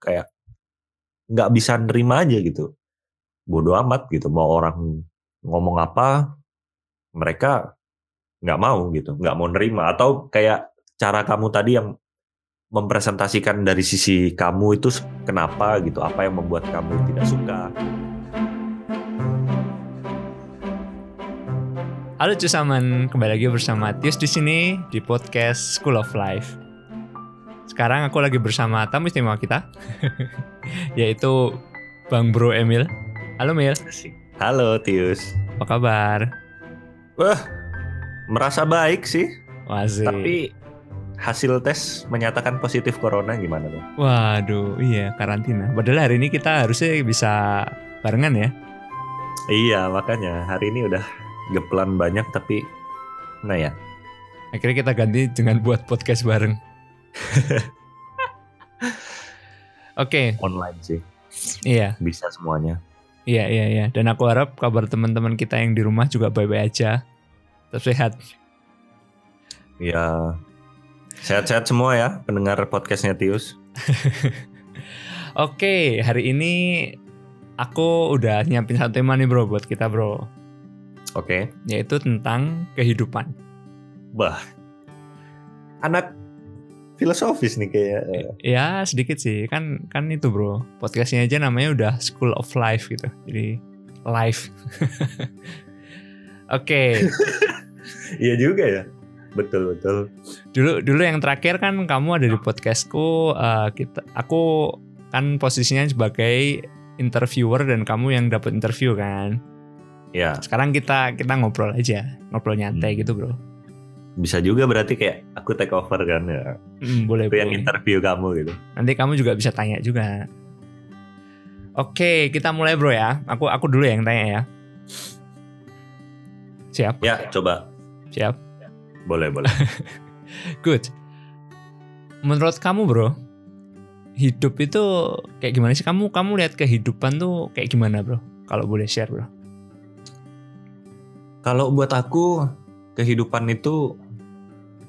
kayak nggak bisa nerima aja gitu. Bodoh amat gitu mau orang ngomong apa mereka nggak mau gitu nggak mau nerima. Atau kayak cara kamu tadi yang mempresentasikan dari sisi kamu itu kenapa gitu apa yang membuat kamu tidak suka? Halo Cusaman, kembali lagi bersama Tius di sini di podcast School of Life. Sekarang aku lagi bersama tamu istimewa kita, yaitu Bang Bro Emil. Halo Mil. halo Tius Apa kabar? wah merasa baik sih Wazik. tapi hasil tes menyatakan positif corona gimana tuh Waduh, iya karantina. Padahal hari ini kita harusnya bisa barengan ya. iya makanya hari ini udah geplan banyak tapi nah ya Akhirnya kita ganti dengan buat podcast bareng. Oke, online sih iya, bisa semuanya iya, iya, iya. Dan aku harap kabar teman-teman kita yang di rumah juga baik-baik aja. Tetap sehat. ya sehat-sehat semua ya pendengar podcastnya Tius Oke, hari ini aku udah nyiapin satu tema nih bro buat kita bro. oke Yaitu tentang kehidupan. bah anak filosofis nih kayak Ya sedikit sih, kan kan itu bro. Podcastnya aja namanya udah School of Life gitu. Jadi life. Oke, iya juga ya betul betul dulu dulu yang terakhir kan kamu ada di podcastku. eh, kita, aku kan posisinya sebagai interviewer dan kamu yang dapat interview kan. ya Sekarang kita kita ngobrol aja, ngobrol nyantai Hmm. gitu bro. Bisa juga berarti kayak aku take over kan ya Hmm, boleh itu yang boleh. interview kamu gitu Nanti kamu juga bisa tanya juga. Oke, kita mulai bro ya. Aku aku dulu yang tanya ya. Siap, ya coba siap. boleh boleh Good. Menurut kamu bro, hidup itu kayak gimana sih? Kamu kamu lihat kehidupan tuh kayak gimana bro? Kalau boleh share bro. Kalau buat aku kehidupan itu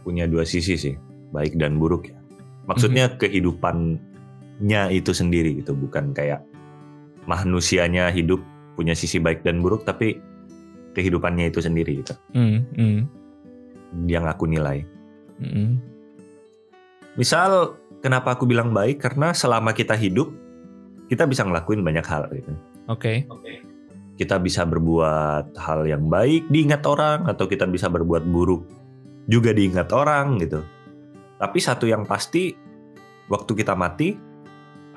punya dua sisi sih, baik dan buruk ya. Maksudnya kehidupannya itu sendiri gitu, bukan kayak manusianya hidup punya sisi baik dan buruk, tapi kehidupannya itu sendiri gitu, Hmm, hmm, yang aku nilai. hmm. Misal kenapa aku bilang baik? Karena selama kita hidup, kita bisa ngelakuin banyak hal gitu. Oke. Kita bisa berbuat hal yang baik diingat orang atau kita bisa berbuat buruk juga diingat orang gitu. Tapi satu yang pasti waktu kita mati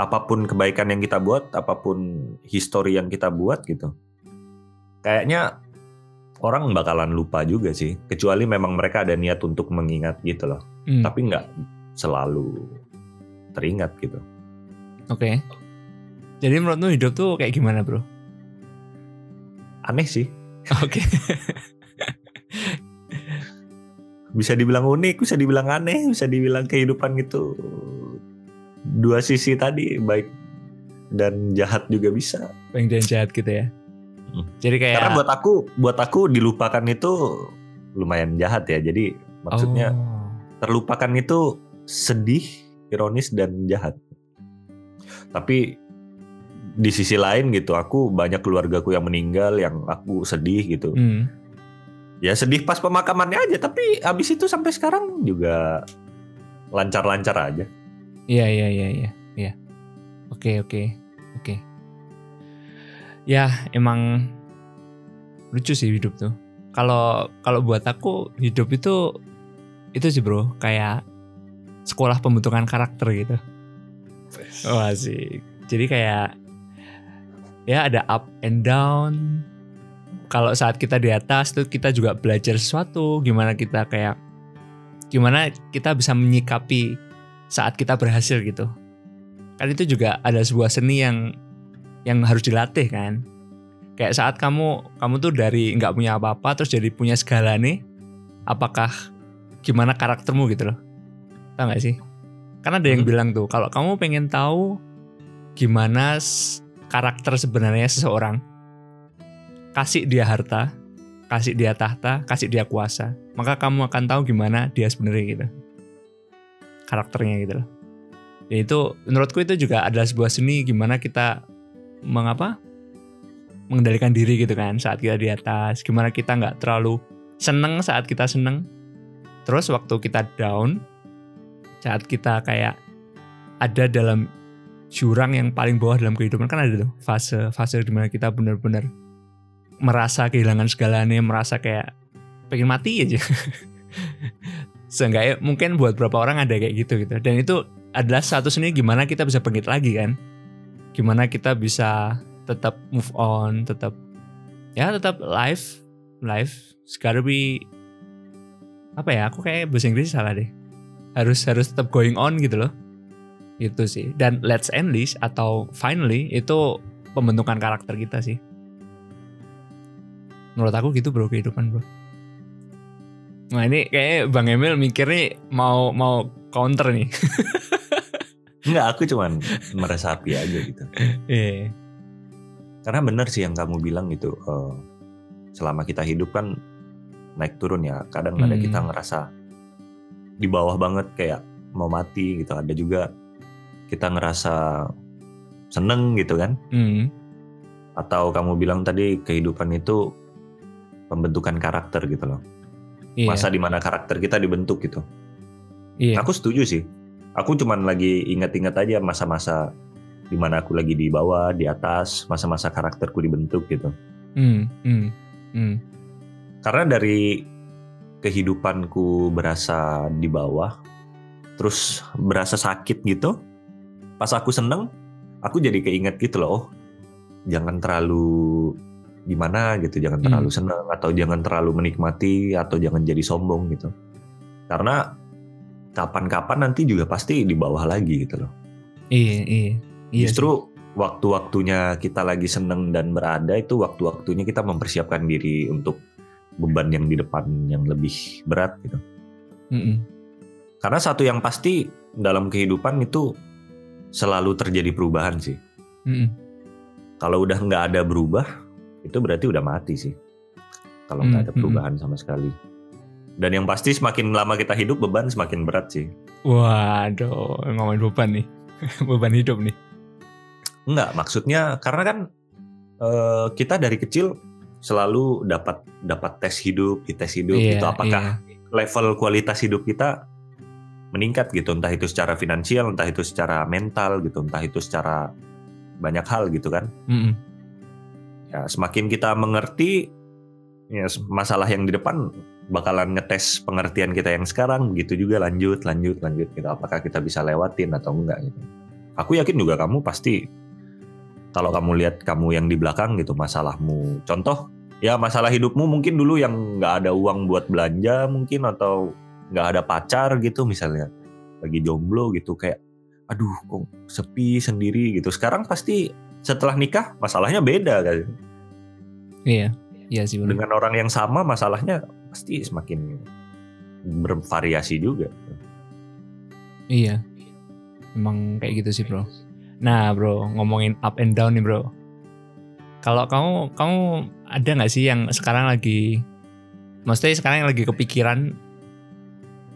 apa pun kebaikan yang kita buat, apa pun histori yang kita buat gitu. Kayaknya orang bakalan lupa juga sih, kecuali memang mereka ada niat untuk mengingat gitu loh. Hmm, Tapi nggak selalu teringat gitu. Oke. Jadi menurutmu hidup tuh kayak gimana bro? Aneh sih. Oke. bisa dibilang unik, bisa dibilang aneh, bisa dibilang kehidupan gitu dua sisi tadi baik dan jahat juga bisa. Baik dan jahat gitu ya. Hmm. Jadi kayak Karena buat aku, buat aku dilupakan itu lumayan jahat ya. Jadi maksudnya Oh. terlupakan itu sedih, ironis dan jahat. Tapi di sisi lain gitu, aku banyak keluargaku yang meninggal, yang aku sedih gitu. Hmm. Ya sedih pas pemakamannya aja, tapi abis itu sampai sekarang juga lancar-lancar aja. Iya iya iya iya iya. Oke oke oke. Ya emang lucu sih hidup tuh. Kalau kalau buat aku hidup itu itu sih bro kayak sekolah pembentukan karakter gitu. Wah sih. Jadi kayak ya ada up and down. Kalau saat kita di atas tuh kita juga belajar sesuatu. Gimana kita kayak gimana kita bisa menyikapi saat kita berhasil gitu. Kan itu juga ada sebuah seni yang yang harus dilatih kan. Kayak saat kamu kamu tuh dari nggak punya apa-apa terus jadi punya segala nih, apakah gimana karaktermu gitu loh? Tahu nggak sih? Karena ada yang Hmm. bilang tuh kalau kamu pengen tahu gimana karakter sebenarnya seseorang, kasih dia harta, kasih dia tahta, kasih dia kuasa, maka kamu akan tahu gimana dia sebenarnya gitu. Karakternya gitu loh. Ya itu menurutku itu juga adalah sebuah seni gimana kita mengapa mengendalikan diri gitu kan saat kita di atas. Gimana kita nggak terlalu seneng saat kita seneng. Terus waktu kita down, saat kita kayak ada dalam jurang yang paling bawah dalam kehidupan kan ada tuh fase fase di mana kita benar-benar merasa kehilangan segalanya, merasa kayak pengen mati aja. Seenggaknya mungkin buat beberapa orang ada kayak gitu gitu. Dan itu adalah satu seni gimana kita bisa bangkit lagi kan. Gimana kita bisa tetap move on, tetap ya tetap life, life. Gotta be apa ya? Aku kayak bahasa Inggris salah deh. Harus harus tetap going on gitu loh. Itu sih. Dan let's end this atau finally itu pembentukan karakter kita sih. Menurut aku gitu bro kehidupan bro. Nah ini kayak Bang Emil mikir nih mau mau counter nih. Enggak, aku cuman meresapi aja gitu. Iya. Karena benar sih yang kamu bilang gitu. eh, selama kita hidup kan naik turun ya. Kadang ada Hmm. kita ngerasa di bawah banget kayak mau mati gitu. Ada juga kita ngerasa seneng gitu kan. Hmm. Atau kamu bilang tadi kehidupan itu pembentukan karakter gitu loh. Iya. Masa di mana karakter kita dibentuk gitu. iya. Aku setuju sih. Aku cuman lagi ingat-ingat aja masa-masa di mana aku lagi di bawah, di atas, masa-masa karakterku dibentuk gitu. Hmm. Hmm. Hmm. Karena dari kehidupanku berasa di bawah, terus berasa sakit gitu. Pas aku seneng, aku jadi keinget gitu loh. Oh, jangan terlalu gimana gitu, jangan Hmm. terlalu seneng atau jangan terlalu menikmati atau jangan jadi sombong gitu. Karena kapan-kapan nanti juga pasti di bawah lagi gitu loh. Iya. Iya. Iya. Justru waktu-waktunya kita lagi seneng dan berada itu waktu-waktunya kita mempersiapkan diri untuk beban yang di depan yang lebih berat gitu. sih. Mm-mm. Karena satu yang pasti dalam kehidupan itu selalu terjadi perubahan sih. Mm-mm. Kalau udah nggak ada berubah, itu berarti udah mati sih. Kalau nggak Hmm, ada hmm. perubahan sama sekali. Dan yang pasti semakin lama kita hidup beban semakin berat sih. Waduh, ngomongin beban nih. beban hidup nih. Enggak, maksudnya karena kan eh, kita dari kecil selalu dapat dapat tes hidup, di tes hidup Iya, itu apakah level kualitas hidup kita meningkat gitu, entah itu secara finansial, entah itu secara mental gitu, entah itu secara banyak hal gitu kan. Mm-mm. Ya, semakin kita mengerti ya masalah yang di depan bakalan ngetes pengertian kita yang sekarang. Gitu juga lanjut lanjut lanjut gitu. Apakah kita bisa lewatin atau enggak gitu. Aku yakin juga kamu pasti kalau kamu lihat kamu yang di belakang gitu masalahmu contoh ya masalah hidupmu mungkin dulu yang nggak ada uang buat belanja mungkin atau nggak ada pacar gitu misalnya lagi jomblo gitu kayak aduh kok sepi sendiri gitu. Sekarang pasti setelah nikah masalahnya beda kan Iya. Iya sih benar. dengan orang yang sama masalahnya pasti semakin bervariasi juga Iya. Emang kayak gitu sih, Bro. Nah, Bro, ngomongin up and down nih, Bro. Kalau kamu kamu ada nggak sih yang sekarang lagi maksudnya sekarang yang lagi kepikiran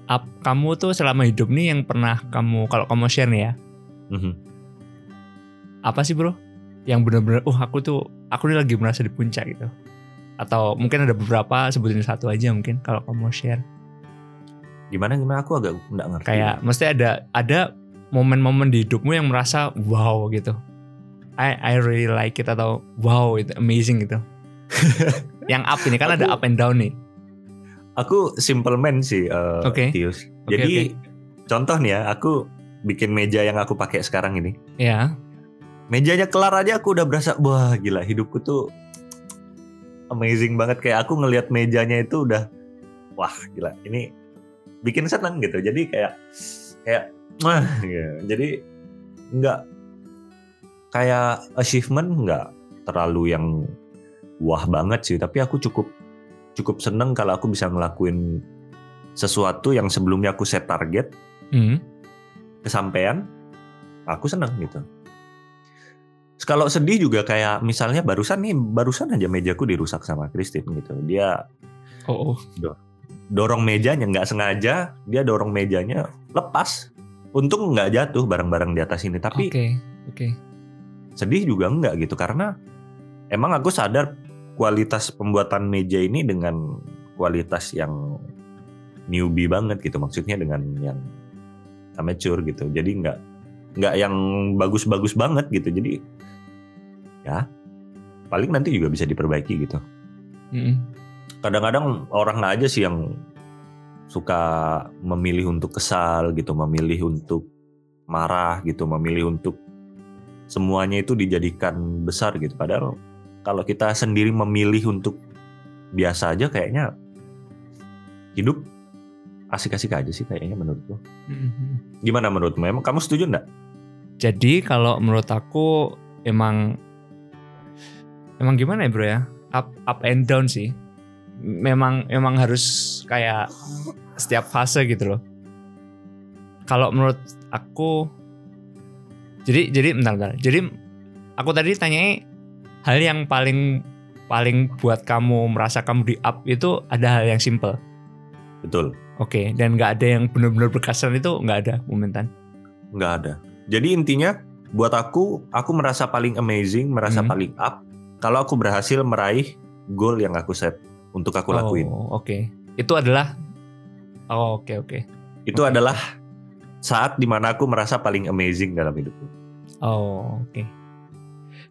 up kamu tuh selama hidup nih yang pernah kamu kalau kamu share nih ya. Mhm. Apa sih, Bro? Yang benar-benar oh aku tuh aku nih lagi merasa di puncak gitu. Atau mungkin ada beberapa sebutin satu aja mungkin kalau kamu mau share. gimana gimana? Aku agak nggak ngerti. Kayak mesti ada ada momen-momen di hidupmu yang merasa wow gitu. I I really like it atau wow itu amazing gitu. Yang up ini kan ada Aku- up and down nih. Aku simple man sih eh, Oke. Tius. Oke, jadi contoh nih ya aku bikin meja yang aku pakai sekarang ini. Ya mejanya kelar aja aku udah berasa wah gila hidupku tuh amazing banget kayak aku ngelihat mejanya itu udah wah gila ini bikin seneng gitu jadi kayak kayak wah gitu. jadi nggak kayak achievement nggak terlalu yang wah banget sih tapi aku cukup cukup seneng kalau aku bisa ngelakuin sesuatu yang sebelumnya aku set target hmm. kesampaian aku seneng gitu Kalau sedih juga kayak misalnya barusan nih barusan aja mejaku dirusak sama Christine gitu. Dia oh, oh. dorong mejanya nggak sengaja dia dorong mejanya lepas. Untung nggak jatuh barang-barang di atas ini. Tapi Oke, oke. sedih juga enggak gitu karena emang aku sadar kualitas pembuatan meja ini dengan kualitas yang newbie banget gitu. Maksudnya dengan yang amateur gitu. Jadi nggak nggak yang bagus-bagus banget gitu. Jadi ya paling nanti juga bisa diperbaiki gitu kadang-kadang orang aja sih yang suka memilih untuk kesal gitu, memilih untuk marah gitu, memilih untuk semuanya itu dijadikan besar gitu. Padahal kalau kita sendiri memilih untuk biasa aja kayaknya hidup asik-asik aja sih kayaknya menurutku. Mm-mm. Gimana menurutmu? Emang kamu setuju nggak? Jadi kalau menurut aku emang emang gimana ya bro ya? Up up and down sih. Memang memang harus kayak setiap fase gitu loh. Kalau menurut aku jadi jadi bentar bentar. Jadi aku tadi tanyai hal yang paling paling buat kamu merasa kamu di up itu ada hal yang simple. Betul, Oke, dan nggak ada yang benar-benar berkesan itu nggak ada momentan. nggak ada. Jadi intinya buat aku, aku merasa paling amazing, merasa Hmm. paling up kalau aku berhasil meraih goal yang aku set untuk aku lakuin. Oh, oke. Itu adalah Oh, oke oke. itu Oke. adalah saat di mana aku merasa paling amazing dalam hidupku. Oh, oke.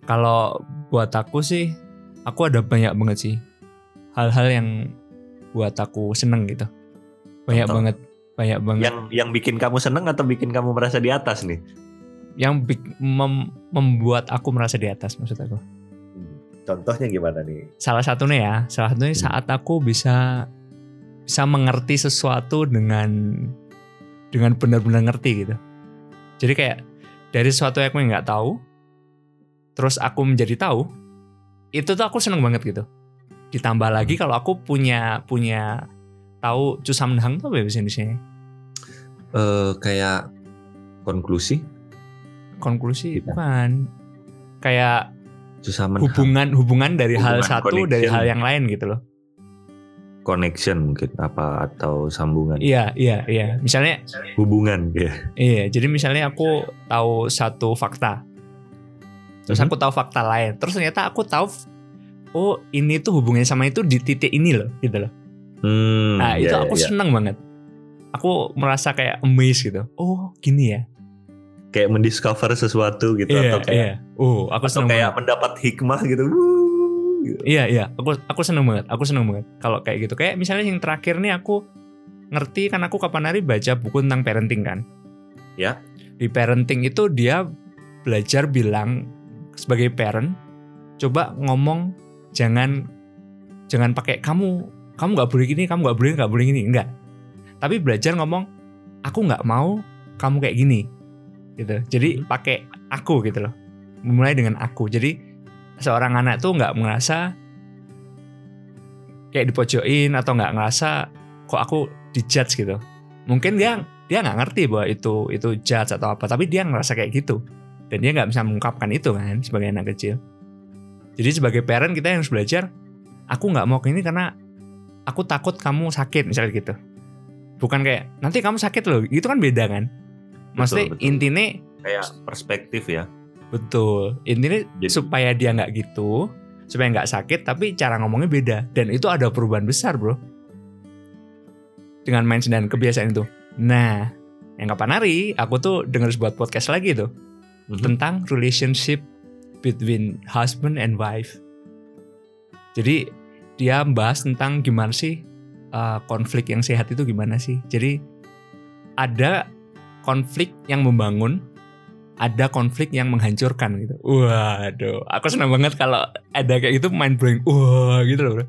Kalau buat aku sih, aku ada banyak banget sih hal-hal yang buat aku seneng gitu. Banyak Contoh? banget, banyak banget. Yang yang bikin kamu seneng atau bikin kamu merasa di atas nih? Yang mem- membuat aku merasa di atas maksud aku. Contohnya gimana nih? Salah satunya ya, salah satunya Hmm. saat aku bisa bisa mengerti sesuatu dengan dengan benar-benar ngerti gitu. Jadi kayak dari sesuatu yang aku nggak tahu, terus aku menjadi tahu, itu tuh aku seneng banget gitu. Ditambah lagi kalau aku punya punya tahu cusamnhang tuh apa ya bahasa Indonesia? Eh kayak konklusi Konklusi Tidak. bukan. Kayak susah hubungan hubungan dari hal Hubungan, satu dari connection. hal yang lain gitu loh. connection mungkin apa atau sambungan Iya, iya, iya. Misalnya hubungan ya. Iya, jadi misalnya aku tahu satu fakta, terus Mhm. aku tahu fakta lain, terus ternyata aku tahu, oh ini tuh hubungannya sama itu di titik ini loh, gitu loh. Hmm, Nah itu ya, aku ya, ya. seneng banget. Aku merasa kayak amazed gitu. Oh gini ya. kayak mendiscover sesuatu gitu Iya, atau kayak iya. Oh aku atau seneng kayak banget. mendapat hikmah gitu. Wuh, gitu. Iya, iya. Aku aku seneng banget. Aku seneng banget. Kalau kayak gitu. Kayak misalnya yang terakhir nih aku ngerti kan aku kapan hari baca buku tentang parenting kan. Ya. Di parenting itu dia belajar bilang sebagai parent coba ngomong jangan jangan pakai kamu kamu nggak boleh gini kamu nggak boleh nggak boleh gini enggak tapi belajar ngomong aku nggak mau kamu kayak gini gitu jadi Hmm. pakai aku gitu loh memulai dengan aku. Jadi seorang anak tuh nggak merasa kayak dipojokin atau nggak ngerasa kok aku dijudge gitu. Mungkin dia dia nggak ngerti bahwa itu itu judge atau apa tapi dia ngerasa kayak gitu. Dan dia nggak bisa mengungkapkan itu kan sebagai anak kecil. Jadi sebagai parent kita harus belajar aku nggak mau ini karena aku takut kamu sakit misalnya gitu. Bukan kayak nanti kamu sakit loh. Itu kan beda kan? Maksudnya intinya Kayak perspektif ya. Betul intinya Jadi- supaya dia nggak gitu supaya nggak sakit tapi cara ngomongnya beda dan itu ada perubahan besar bro dengan mindset dan kebiasaan itu nah yang kapan hari aku tuh denger sebuah podcast lagi tuh Mhm. tentang relationship between husband and wife. Jadi dia membahas tentang gimana sih uh, konflik yang sehat itu gimana sih. Jadi ada konflik yang membangun, ada konflik yang menghancurkan gitu. Waduh, aku senang banget kalau ada kayak gitu mind blowing. Wah, gitu loh. Bro.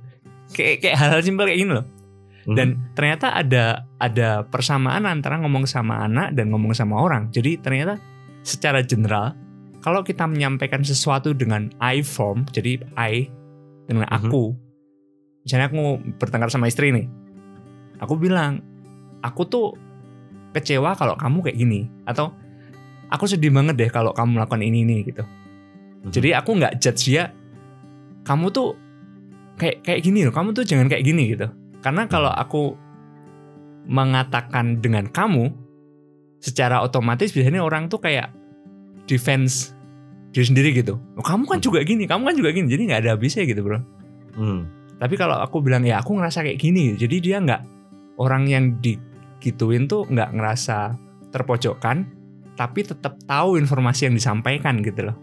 Kayak kayak hal-hal simpel kayak gini loh. Mhm. Dan ternyata ada ada persamaan antara ngomong sama anak dan ngomong sama orang. Jadi ternyata secara general kalau kita menyampaikan sesuatu dengan I form, jadi I dengan Mhm. aku. Misalnya aku bertengkar sama istri nih. Aku bilang, aku tuh kecewa kalau kamu kayak gini atau aku sedih banget deh kalau kamu melakukan ini ini gitu. Mhm. Jadi aku nggak judge dia. Kamu tuh kayak kayak gini loh. Kamu tuh jangan kayak gini gitu. Karena kalau aku mengatakan dengan kamu, secara otomatis biasanya orang tuh kayak defense diri sendiri gitu. Oh, kamu kan Hmm. juga gini, kamu kan juga gini. Jadi nggak ada habisnya gitu bro. Hmm. Tapi kalau aku bilang ya aku ngerasa kayak gini, jadi dia nggak orang yang digituin tuh nggak ngerasa terpojokkan, tapi tetap tahu informasi yang disampaikan gitu loh.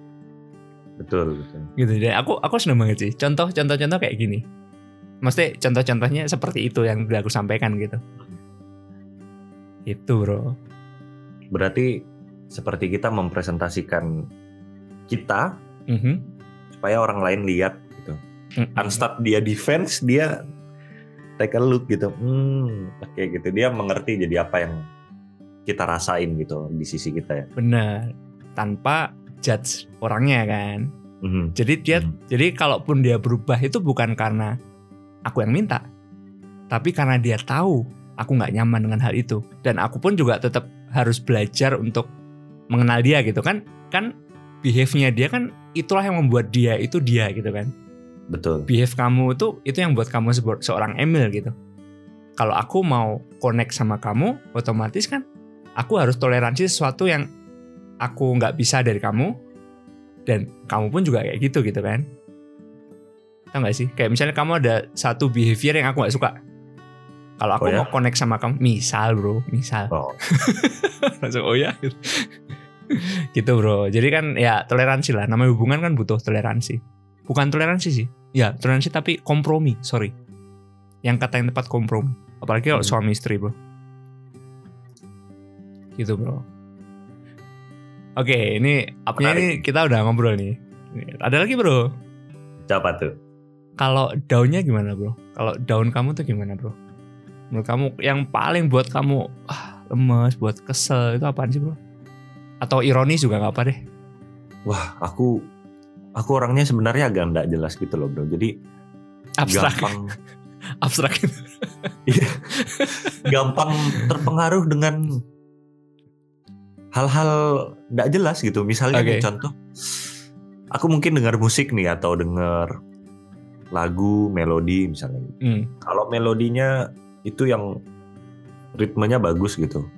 Betul, betul. Gitu. Dan aku aku seneng banget sih. Contoh contoh-contoh kayak gini. Maksudnya contoh-contohnya seperti itu yang udah aku sampaikan gitu. Itu bro. Berarti seperti kita mempresentasikan kita Mhm. supaya orang lain lihat gitu. Mm-mm. Unstart dia defense, dia take a look gitu. Hmm, oke gitu. Dia mengerti jadi apa yang kita rasain gitu di sisi kita ya. Bener. Tanpa judge orangnya kan. Mhm. Jadi dia Hmm. jadi kalaupun dia berubah itu bukan karena aku yang minta, tapi karena dia tahu aku nggak nyaman dengan hal itu dan aku pun juga tetap harus belajar untuk mengenal dia gitu kan kan behave-nya dia kan itulah yang membuat dia itu dia gitu kan Betul. behave kamu itu itu yang buat kamu seorang Emil gitu kalau aku mau connect sama kamu otomatis kan aku harus toleransi sesuatu yang aku nggak bisa dari kamu dan kamu pun juga kayak gitu gitu kan? Tau gak sih? Kayak misalnya kamu ada satu behavior yang aku nggak suka. Kalau aku Oh ya? mau connect sama kamu misal bro misal. Oh, langsung oh ya? Gitu bro. Jadi kan ya toleransi lah. Namanya hubungan kan butuh toleransi. Bukan toleransi sih. Ya toleransi tapi kompromi sorry. Yang kata yang tepat kompromi. Apalagi kalau Hmm. suami istri bro gitu bro. Oke ini Menarik. ini kita udah ngobrol nih. Ada lagi bro. Siapa tuh? kalau daunnya gimana bro? Kalau daun kamu tuh gimana bro? Menurut kamu yang paling buat kamu ah, lemes buat kesel itu apaan sih bro? Atau ironis juga nggak apa deh. Wah, aku aku orangnya sebenarnya agak nggak jelas gitu loh, Bro. Jadi abstrak. gampang. Abstrak Iya. gampang terpengaruh dengan hal-hal nggak jelas gitu. Misalnya nih, Oke. contoh, aku mungkin dengar musik nih atau dengar lagu, melodi misalnya. Hmm, Kalau melodinya itu yang ritmenya bagus gitu,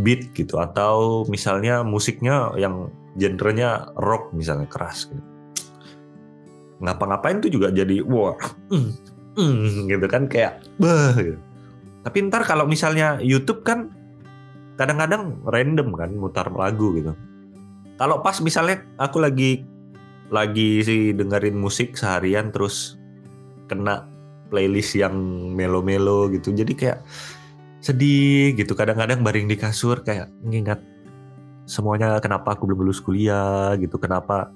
beat gitu, atau misalnya musiknya yang genrenya rock misalnya keras gitu. Ngapa-ngapain tuh juga jadi wah, mm, mm, gitu kan kayak bah gitu. Tapi ntar kalau misalnya YouTube kan kadang-kadang random kan mutar lagu gitu. Kalau pas misalnya aku lagi lagi sih dengerin musik seharian terus kena playlist yang melo-melo gitu. Jadi kayak sedih gitu. Kadang-kadang baring di kasur kayak ngingat semuanya kenapa aku belum lulus kuliah gitu. Kenapa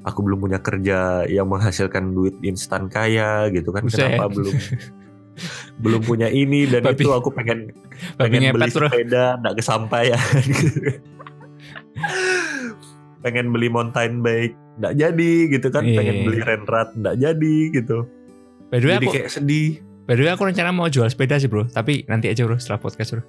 aku belum punya kerja yang menghasilkan duit instan kaya gitu kan. Buset. Kenapa belum belum punya ini dan Babi- itu aku pengen pengen beli sepeda nggak kesampaian. Pengen beli mountain bike nggak jadi gitu kan. Iya. pengen beli renrat nggak jadi gitu. By the way jadi aku kayak sedih. by the way aku rencana mau jual sepeda sih bro. Tapi nanti aja bro setelah podcast bro.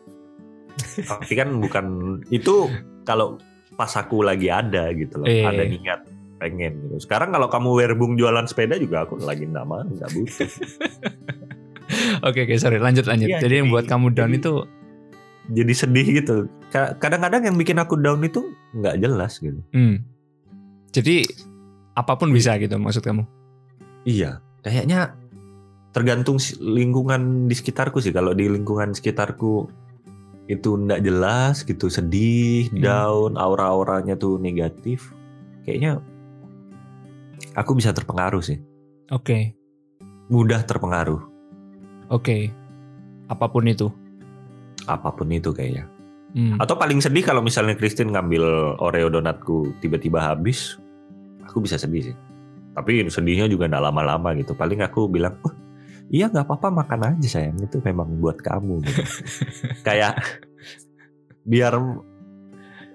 Tapi kan bukan itu kalau pas aku lagi ada gitu loh. Iya. ada niat pengen gitu. Sekarang kalau kamu werbung jualan sepeda juga aku lagi nggak mau nggak butuh oke oke sorry lanjut lanjut. Iya, jadi yang buat kamu down jadi- itu jadi sedih gitu. Ka- kadang-kadang yang bikin aku down itu nggak jelas gitu. Hmm, jadi apa pun bisa gitu maksud kamu? Iya, kayaknya tergantung lingkungan di sekitarku sih. Kalau di lingkungan sekitarku itu ndak jelas gitu, sedih, Hmm. down, aura-auranya tuh negatif. Kayaknya aku bisa terpengaruh sih, oke. Mudah terpengaruh oke apa pun itu apa pun itu kayaknya. Hmm. Atau paling sedih kalau misalnya Christine ngambil Oreo donatku tiba-tiba habis, aku bisa sedih sih. Tapi sedihnya juga nggak lama-lama gitu. Paling aku bilang, oh, iya nggak apa-apa makan aja sayang. Itu memang buat kamu. Gitu. Kayak biar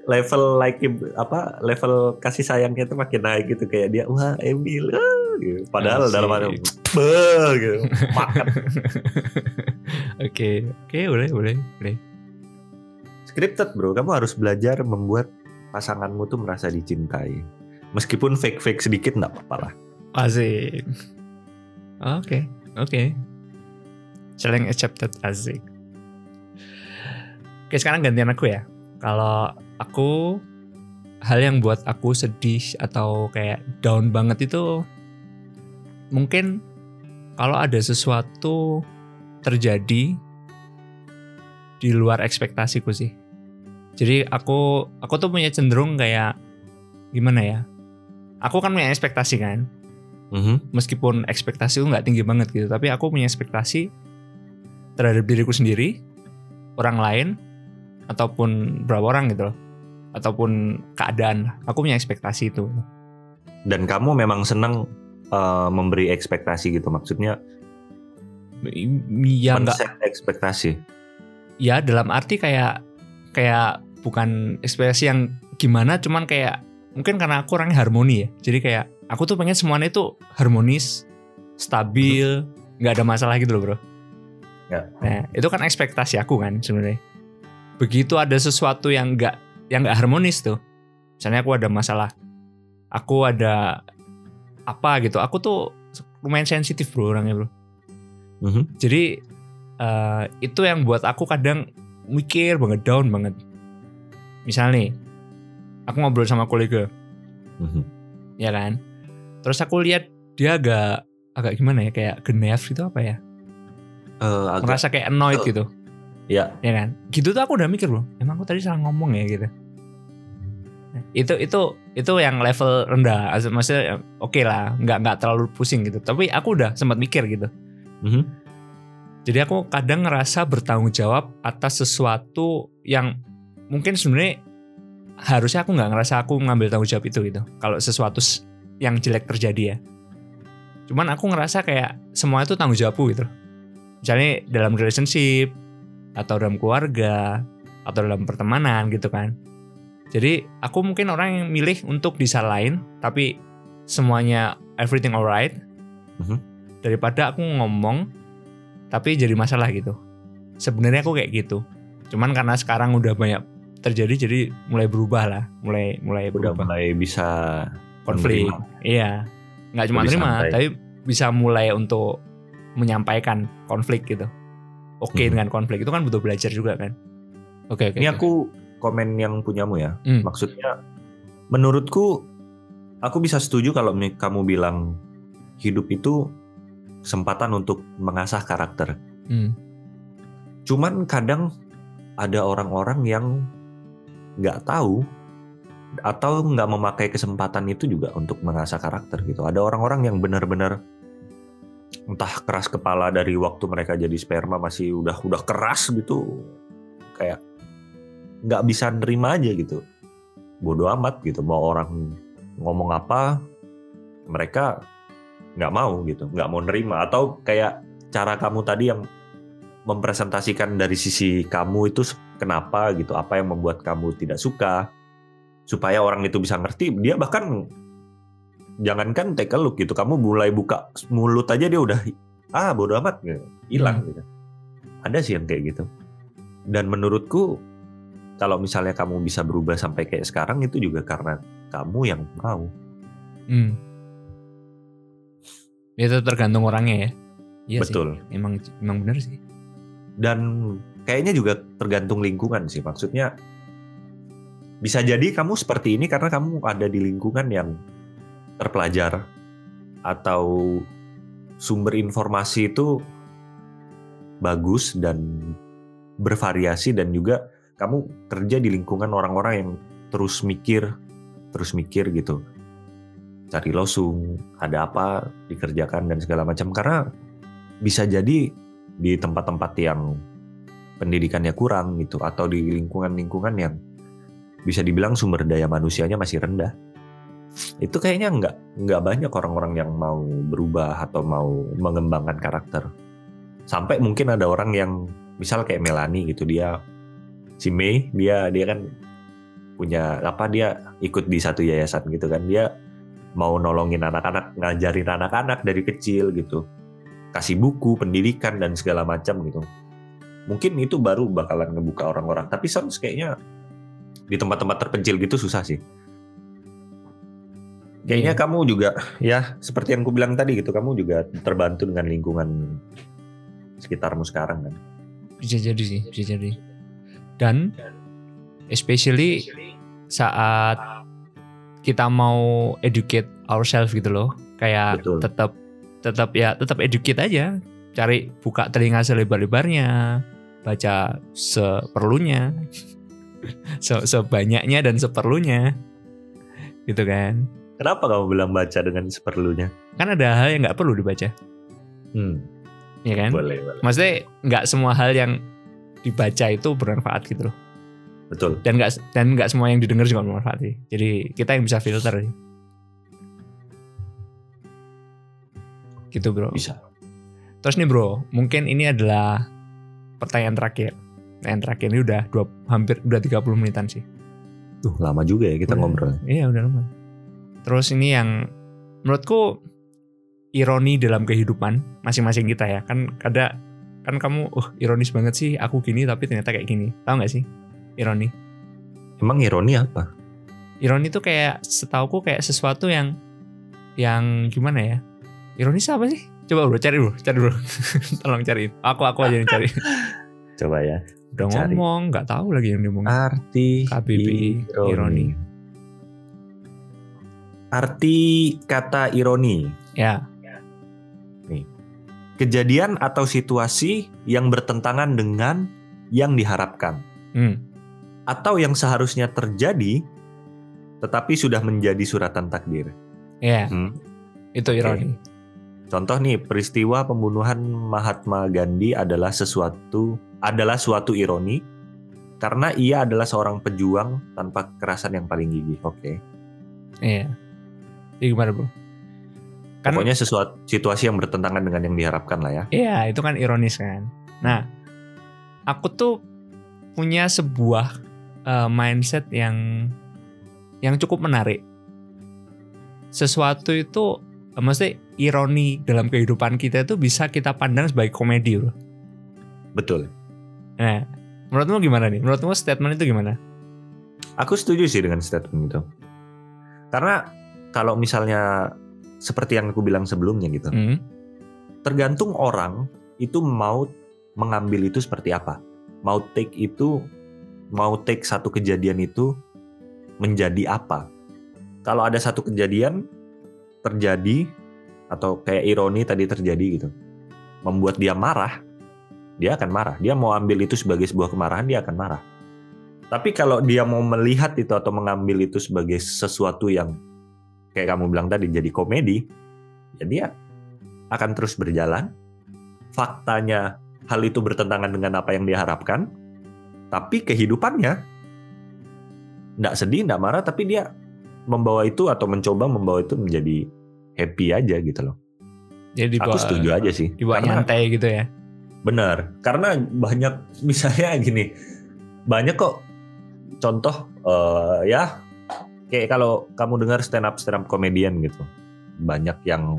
level like apa level kasih sayangnya tuh makin naik gitu kayak dia wah Emil ah, gitu. padahal Asik. dalam hati "Beuh," gitu. Makan. Oke. Oke boleh boleh boleh. Scripted bro. Kamu harus belajar membuat pasanganmu tuh merasa dicintai. Meskipun fake fake sedikit nggak apa-apa lah. Asik. Oke oke. Challenge accepted asik. Oke sekarang gantian aku ya. Kalau aku hal yang buat aku sedih atau kayak down banget itu mungkin kalau ada sesuatu terjadi di luar ekspektasiku sih. Jadi aku aku tuh punya cenderung kayak gimana ya? Aku kan punya ekspektasi kan. Mhm. Meskipun ekspektasi nggak tinggi banget gitu, tapi aku punya ekspektasi terhadap diriku sendiri, orang lain, ataupun berapa orang gitu loh, ataupun keadaan. Aku punya ekspektasi itu. Dan kamu memang senang eh, memberi ekspektasi gitu maksudnya Ya nggak men-set ekspektasi. ya dalam arti kayak kayak bukan ekspresi yang gimana cuman kayak mungkin karena aku orangnya harmoni ya jadi kayak aku tuh pengen semuanya itu harmonis stabil nggak ada masalah gitu loh bro Ya. nah itu kan ekspektasi aku kan sebenarnya begitu ada sesuatu yang nggak yang nggak harmonis tuh misalnya aku ada masalah aku ada apa gitu aku tuh lumayan sensitif bro orangnya bro Mhm. jadi eh, itu yang buat aku kadang mikir banget down banget. Misalnya nih, aku ngobrol sama kolega, Mhm. ya kan. Terus aku lihat dia agak agak gimana ya kayak genef gitu apa ya? Agak Merasa kayak annoyed Betul. gitu, ya ya kan. Gitu tuh aku udah mikir loh, emang aku tadi salah ngomong ya gitu. Itu itu itu yang level rendah, Maksud- maksudnya ya, oke lah, nggak nggak terlalu pusing gitu. Tapi aku udah sempat mikir gitu. Mhm. Jadi aku kadang ngerasa bertanggung jawab atas sesuatu yang mungkin sebenarnya harusnya aku nggak ngerasa aku ngambil tanggung jawab itu gitu. Kalau sesuatu yang jelek terjadi ya. Cuman aku ngerasa kayak semua itu tanggung jawabku gitu. Misalnya dalam relationship atau dalam keluarga atau dalam pertemanan gitu kan. Jadi aku mungkin orang yang milih untuk disalahin tapi semuanya everything alright Mhm. daripada aku ngomong tapi jadi masalah gitu. Sebenarnya aku kayak gitu. Cuman karena sekarang udah banyak terjadi jadi mulai berubah lah, mulai mulai udah berubah mulai bisa konflik. menerima. Iya. nggak cuma terima, santai. tapi bisa mulai untuk menyampaikan konflik gitu. Oke Mhm. dengan konflik itu kan butuh belajar juga kan. Oke oke. Ini oke. aku komen yang punyamu ya. Hmm. Maksudnya menurutku aku bisa setuju kalau kamu bilang hidup itu kesempatan untuk mengasah karakter. Hmm. Cuman kadang ada orang-orang yang nggak tahu atau nggak memakai kesempatan itu juga untuk mengasah karakter gitu. Ada orang-orang yang benar-benar entah keras kepala dari waktu mereka jadi sperma masih udah udah keras gitu, kayak nggak bisa nerima aja gitu. Bodoh amat gitu. Mau orang ngomong apa, mereka nggak mau gitu, nggak mau nerima. Atau kayak cara kamu tadi yang mempresentasikan dari sisi kamu itu kenapa gitu, apa yang membuat kamu tidak suka, supaya orang itu bisa ngerti. Dia bahkan jangankan take a look gitu, kamu mulai buka mulut aja dia udah ah bodo amat gitu, hilang gitu. Ada sih yang kayak gitu. Dan menurutku kalau misalnya kamu bisa berubah sampai kayak sekarang itu juga karena kamu yang mau. Hmm. Ya, Itu tergantung orangnya ya. Iya sih. Betul. Emang emang bener sih. dan kayaknya juga tergantung lingkungan sih maksudnya bisa jadi kamu seperti ini karena kamu ada di lingkungan yang terpelajar atau sumber informasi itu bagus dan bervariasi dan juga kamu kerja di lingkungan orang-orang yang terus mikir terus mikir gitu. Cari losung ada apa dikerjakan dan segala macam. Karena bisa jadi di tempat-tempat yang pendidikannya kurang gitu atau di lingkungan-lingkungan yang bisa dibilang sumber daya manusianya masih rendah. Itu kayaknya nggak nggak banyak orang-orang yang mau berubah atau mau mengembangkan karakter. Sampai mungkin ada orang yang misal kayak Melani gitu dia si Mei dia dia kan punya apa dia ikut di satu yayasan gitu kan dia mau nolongin anak-anak ngajarin anak-anak dari kecil gitu kasih buku, pendidikan dan segala macam gitu. Mungkin itu baru bakalan ngebuka orang-orang. Tapi sounds kayaknya di tempat-tempat terpencil gitu susah sih. Kayaknya Iya. kamu juga ya seperti yang ku bilang tadi gitu, kamu juga terbantu dengan lingkungan sekitarmu sekarang kan. Bisa jadi sih, bisa jadi. Dan especially saat kita mau educate ourselves gitu loh. Kayak Betul. tetap tetap ya tetap educate aja. Cari buka telinga selebar-lebarnya. Baca seperlunya. Se sebanyaknya dan seperlunya. Gitu kan. Kenapa kamu bilang baca dengan seperlunya? kan ada hal yang nggak perlu dibaca. Hmm, ya kan? Boleh, boleh. maksudnya nggak semua hal yang dibaca itu bermanfaat gitu loh Betul. dan nggak dan nggak semua yang didengar juga bermanfaat sih jadi kita yang bisa filter sih gitu bro Bisa. terus nih bro mungkin ini adalah pertanyaan terakhir pertanyaan terakhir ini udah dua, hampir udah 30 menitan sih Tuh, lama juga ya kita Udah. ngobrol. iya udah lama terus ini yang menurutku ironi dalam kehidupan masing-masing kita ya kan ada kan kamu uh ironis banget sih aku gini tapi ternyata kayak gini. Tahu nggak sih? Ironi. Emang ironi apa? ironi tuh kayak setauku kayak sesuatu yang yang gimana ya? Ironis apa sih? Coba bro cari bro cari bro. Tolong cariin aku aku aja yang cari. Coba ya. udah Cari. ngomong nggak tahu lagi yang ngomong Arti KBBI, ironi. Arti kata ironi. ya Kejadian atau situasi yang bertentangan dengan yang diharapkan. hmm, Atau yang seharusnya terjadi tetapi sudah menjadi suratan takdir. ya Hmm. itu ironi Contoh nih, peristiwa pembunuhan Mahatma Gandhi adalah sesuatu adalah suatu ironi karena ia adalah seorang pejuang tanpa kekerasan yang paling gigih. Oke. iya Jadi gimana bro kan Pokoknya sesuatu situasi yang bertentangan dengan yang diharapkan lah ya. Iya, itu kan ironis kan. Nah, aku tuh punya sebuah eh, mindset yang yang cukup menarik. Sesuatu itu, eh, maksudnya ironi dalam kehidupan kita itu bisa kita pandang sebagai komedi loh. Betul. Nah, menurutmu gimana nih? Menurutmu statement itu gimana? Aku setuju sih dengan statement itu. Karena kalau misalnya seperti yang aku bilang sebelumnya gitu, Hmm, tergantung orang itu mau mengambil itu seperti apa. Mau take itu, mau take satu kejadian itu menjadi apa. Kalau ada satu kejadian terjadi atau kayak ironi tadi terjadi gitu, membuat dia marah, dia akan marah. Dia mau ambil itu sebagai sebuah kemarahan, dia akan marah. Tapi kalau dia mau melihat itu atau mengambil itu sebagai sesuatu yang kayak kamu bilang tadi jadi komedi, ya dia akan terus berjalan. Faktanya hal itu bertentangan dengan apa yang diharapkan, tapi kehidupannya nggak sedih, nggak marah, tapi dia membawa itu atau mencoba membawa itu menjadi happy aja gitu loh. jadi Aku setuju aja sih. dibawa Karena- nyantai gitu ya. Benar, karena banyak misalnya gini, banyak kok contoh eh, ya kayak kalau kamu dengar stand up stand up komedian gitu, banyak yang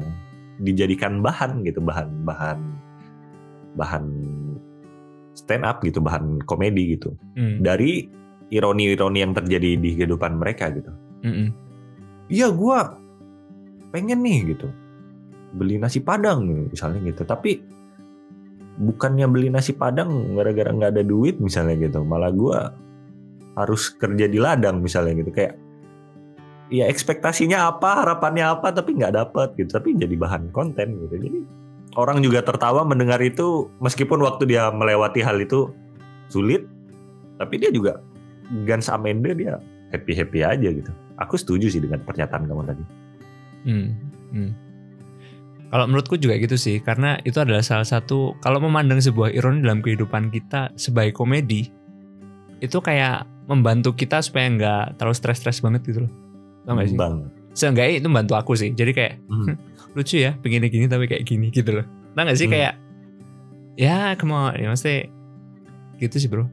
dijadikan bahan gitu, bahan bahan bahan stand up gitu, bahan komedi gitu Hmm, dari ironi-ironi yang terjadi di kehidupan mereka gitu. mm-mm. Iya, gua pengen nih gitu beli nasi padang misalnya gitu, tapi bukannya beli nasi padang gara-gara nggak ada duit misalnya gitu, malah gua harus kerja di ladang misalnya gitu kayak ya ekspektasinya apa harapannya apa tapi nggak dapet gitu tapi jadi bahan konten gitu jadi orang juga tertawa mendengar itu meskipun waktu dia melewati hal itu sulit tapi dia juga Gans Amende dia happy happy aja gitu aku setuju sih dengan pernyataan kamu tadi Hmm, hmm. Kalau menurutku juga gitu sih, karena itu adalah salah satu kalau memandang sebuah ironi dalam kehidupan kita sebagai komedi, itu kayak membantu kita supaya nggak terlalu stres-stres banget gitu loh. Tau gak sih? bang Seenggaknya itu membantu aku sih. Jadi kayak Hmm. lucu ya, begini gini tapi kayak gini gitu loh. Tau gak sih Hmm. kayak ya come on, ya maksudnya gitu sih bro.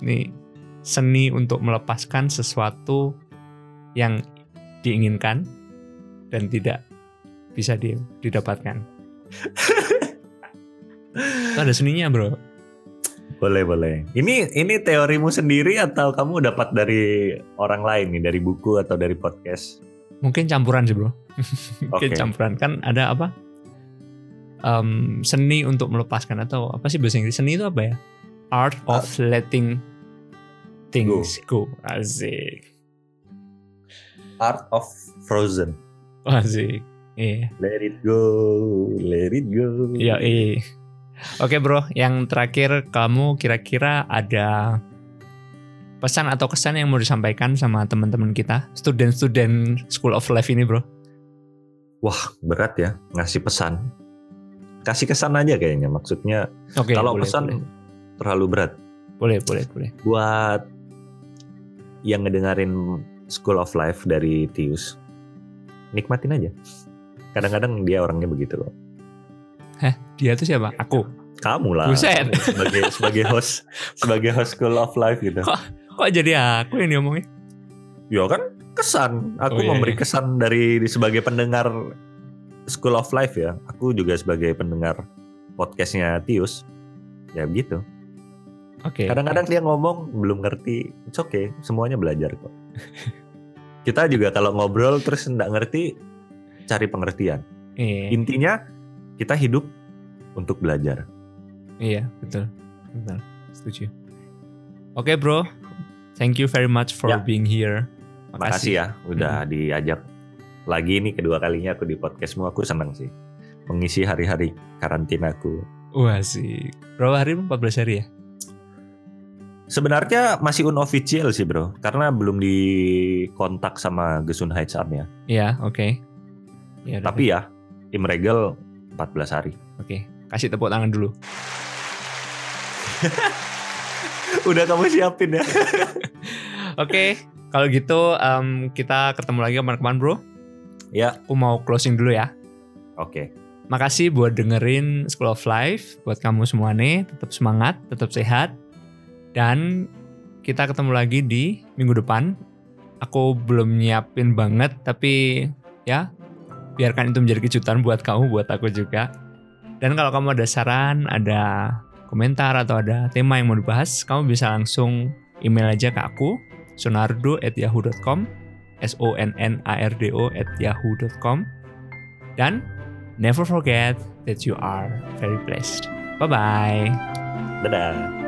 Ini seni untuk melepaskan sesuatu yang diinginkan dan tidak bisa di- didapatkan. Ada seninya bro. Boleh boleh ini ini teorimu sendiri atau kamu dapat dari orang lain nih dari buku atau dari podcast Mungkin campuran sih bro. Mungkin Oke. campuran kan ada apa? Em, seni untuk melepaskan atau apa sih bahasa Inggris? Seni itu apa ya? Art of letting things go. Asik. Art of Frozen. Asik. Iya. Let it go, let it go. Iya, iya. Oke bro, yang terakhir kamu kira-kira ada pesan atau kesan yang mau disampaikan sama teman-teman kita, student-student School of Life ini bro? Wah berat ya ngasih pesan. Kasih kesan aja kayaknya maksudnya. Oke. kalau boleh, pesan boleh. terlalu berat. boleh, boleh, boleh. Buat yang ngedengerin School of Life dari Tius, nikmatin aja. Kadang-kadang dia orangnya begitu loh. Dia tuh siapa? Aku. Kamu lah. Buset. Sebagai sebagai host sebagai host School of Life gitu. Kok jadi aku yang diomongin? Ya kan kesan. Aku Oh, iya, memberi iya. kesan dari sebagai pendengar School of Life ya. Aku juga sebagai pendengar podcastnya Tius. Ya begitu. Oke. Kadang-kadang dia ngomong belum ngerti. It's okay. Semuanya belajar kok. Kita juga kalau ngobrol terus nggak ngerti, cari pengertian. Iya, Intinya kita hidup untuk belajar. iya, betul. Betul. Setuju. Oke, bro. Thank you very much for Ya. being here. Makasih ya udah diajak lagi ini kedua kalinya aku di podcastmu. Aku senang sih mengisi hari-hari karantinaku. Wah sih. Berapa hari? 14 hari ya? Sebenarnya masih unofficial sih bro, karena belum dikontak sama Gesun Haitsam ya. Iya, oke. Ya, udah Tapi ya, Imregel 14 hari. Oke, kasih tepuk tangan dulu. Udah kamu siapin ya? Oke, kalau gitu em, kita ketemu lagi kapan-kapan bro. ya, Aku mau closing dulu ya. oke. Makasih buat dengerin School of Life. Buat kamu semua nih, tetap semangat, tetap sehat. Dan kita ketemu lagi di minggu depan. Aku belum nyiapin banget, tapi ya biarkan itu menjadi kejutan buat kamu, buat aku juga. Dan kalau kamu ada saran, ada komentar atau ada tema yang mau dibahas, kamu bisa langsung email aja ke aku sonardo@yahoo.com s o n n a r d o at yahoo.com dan never forget that you are very blessed. Bye bye. Dadah.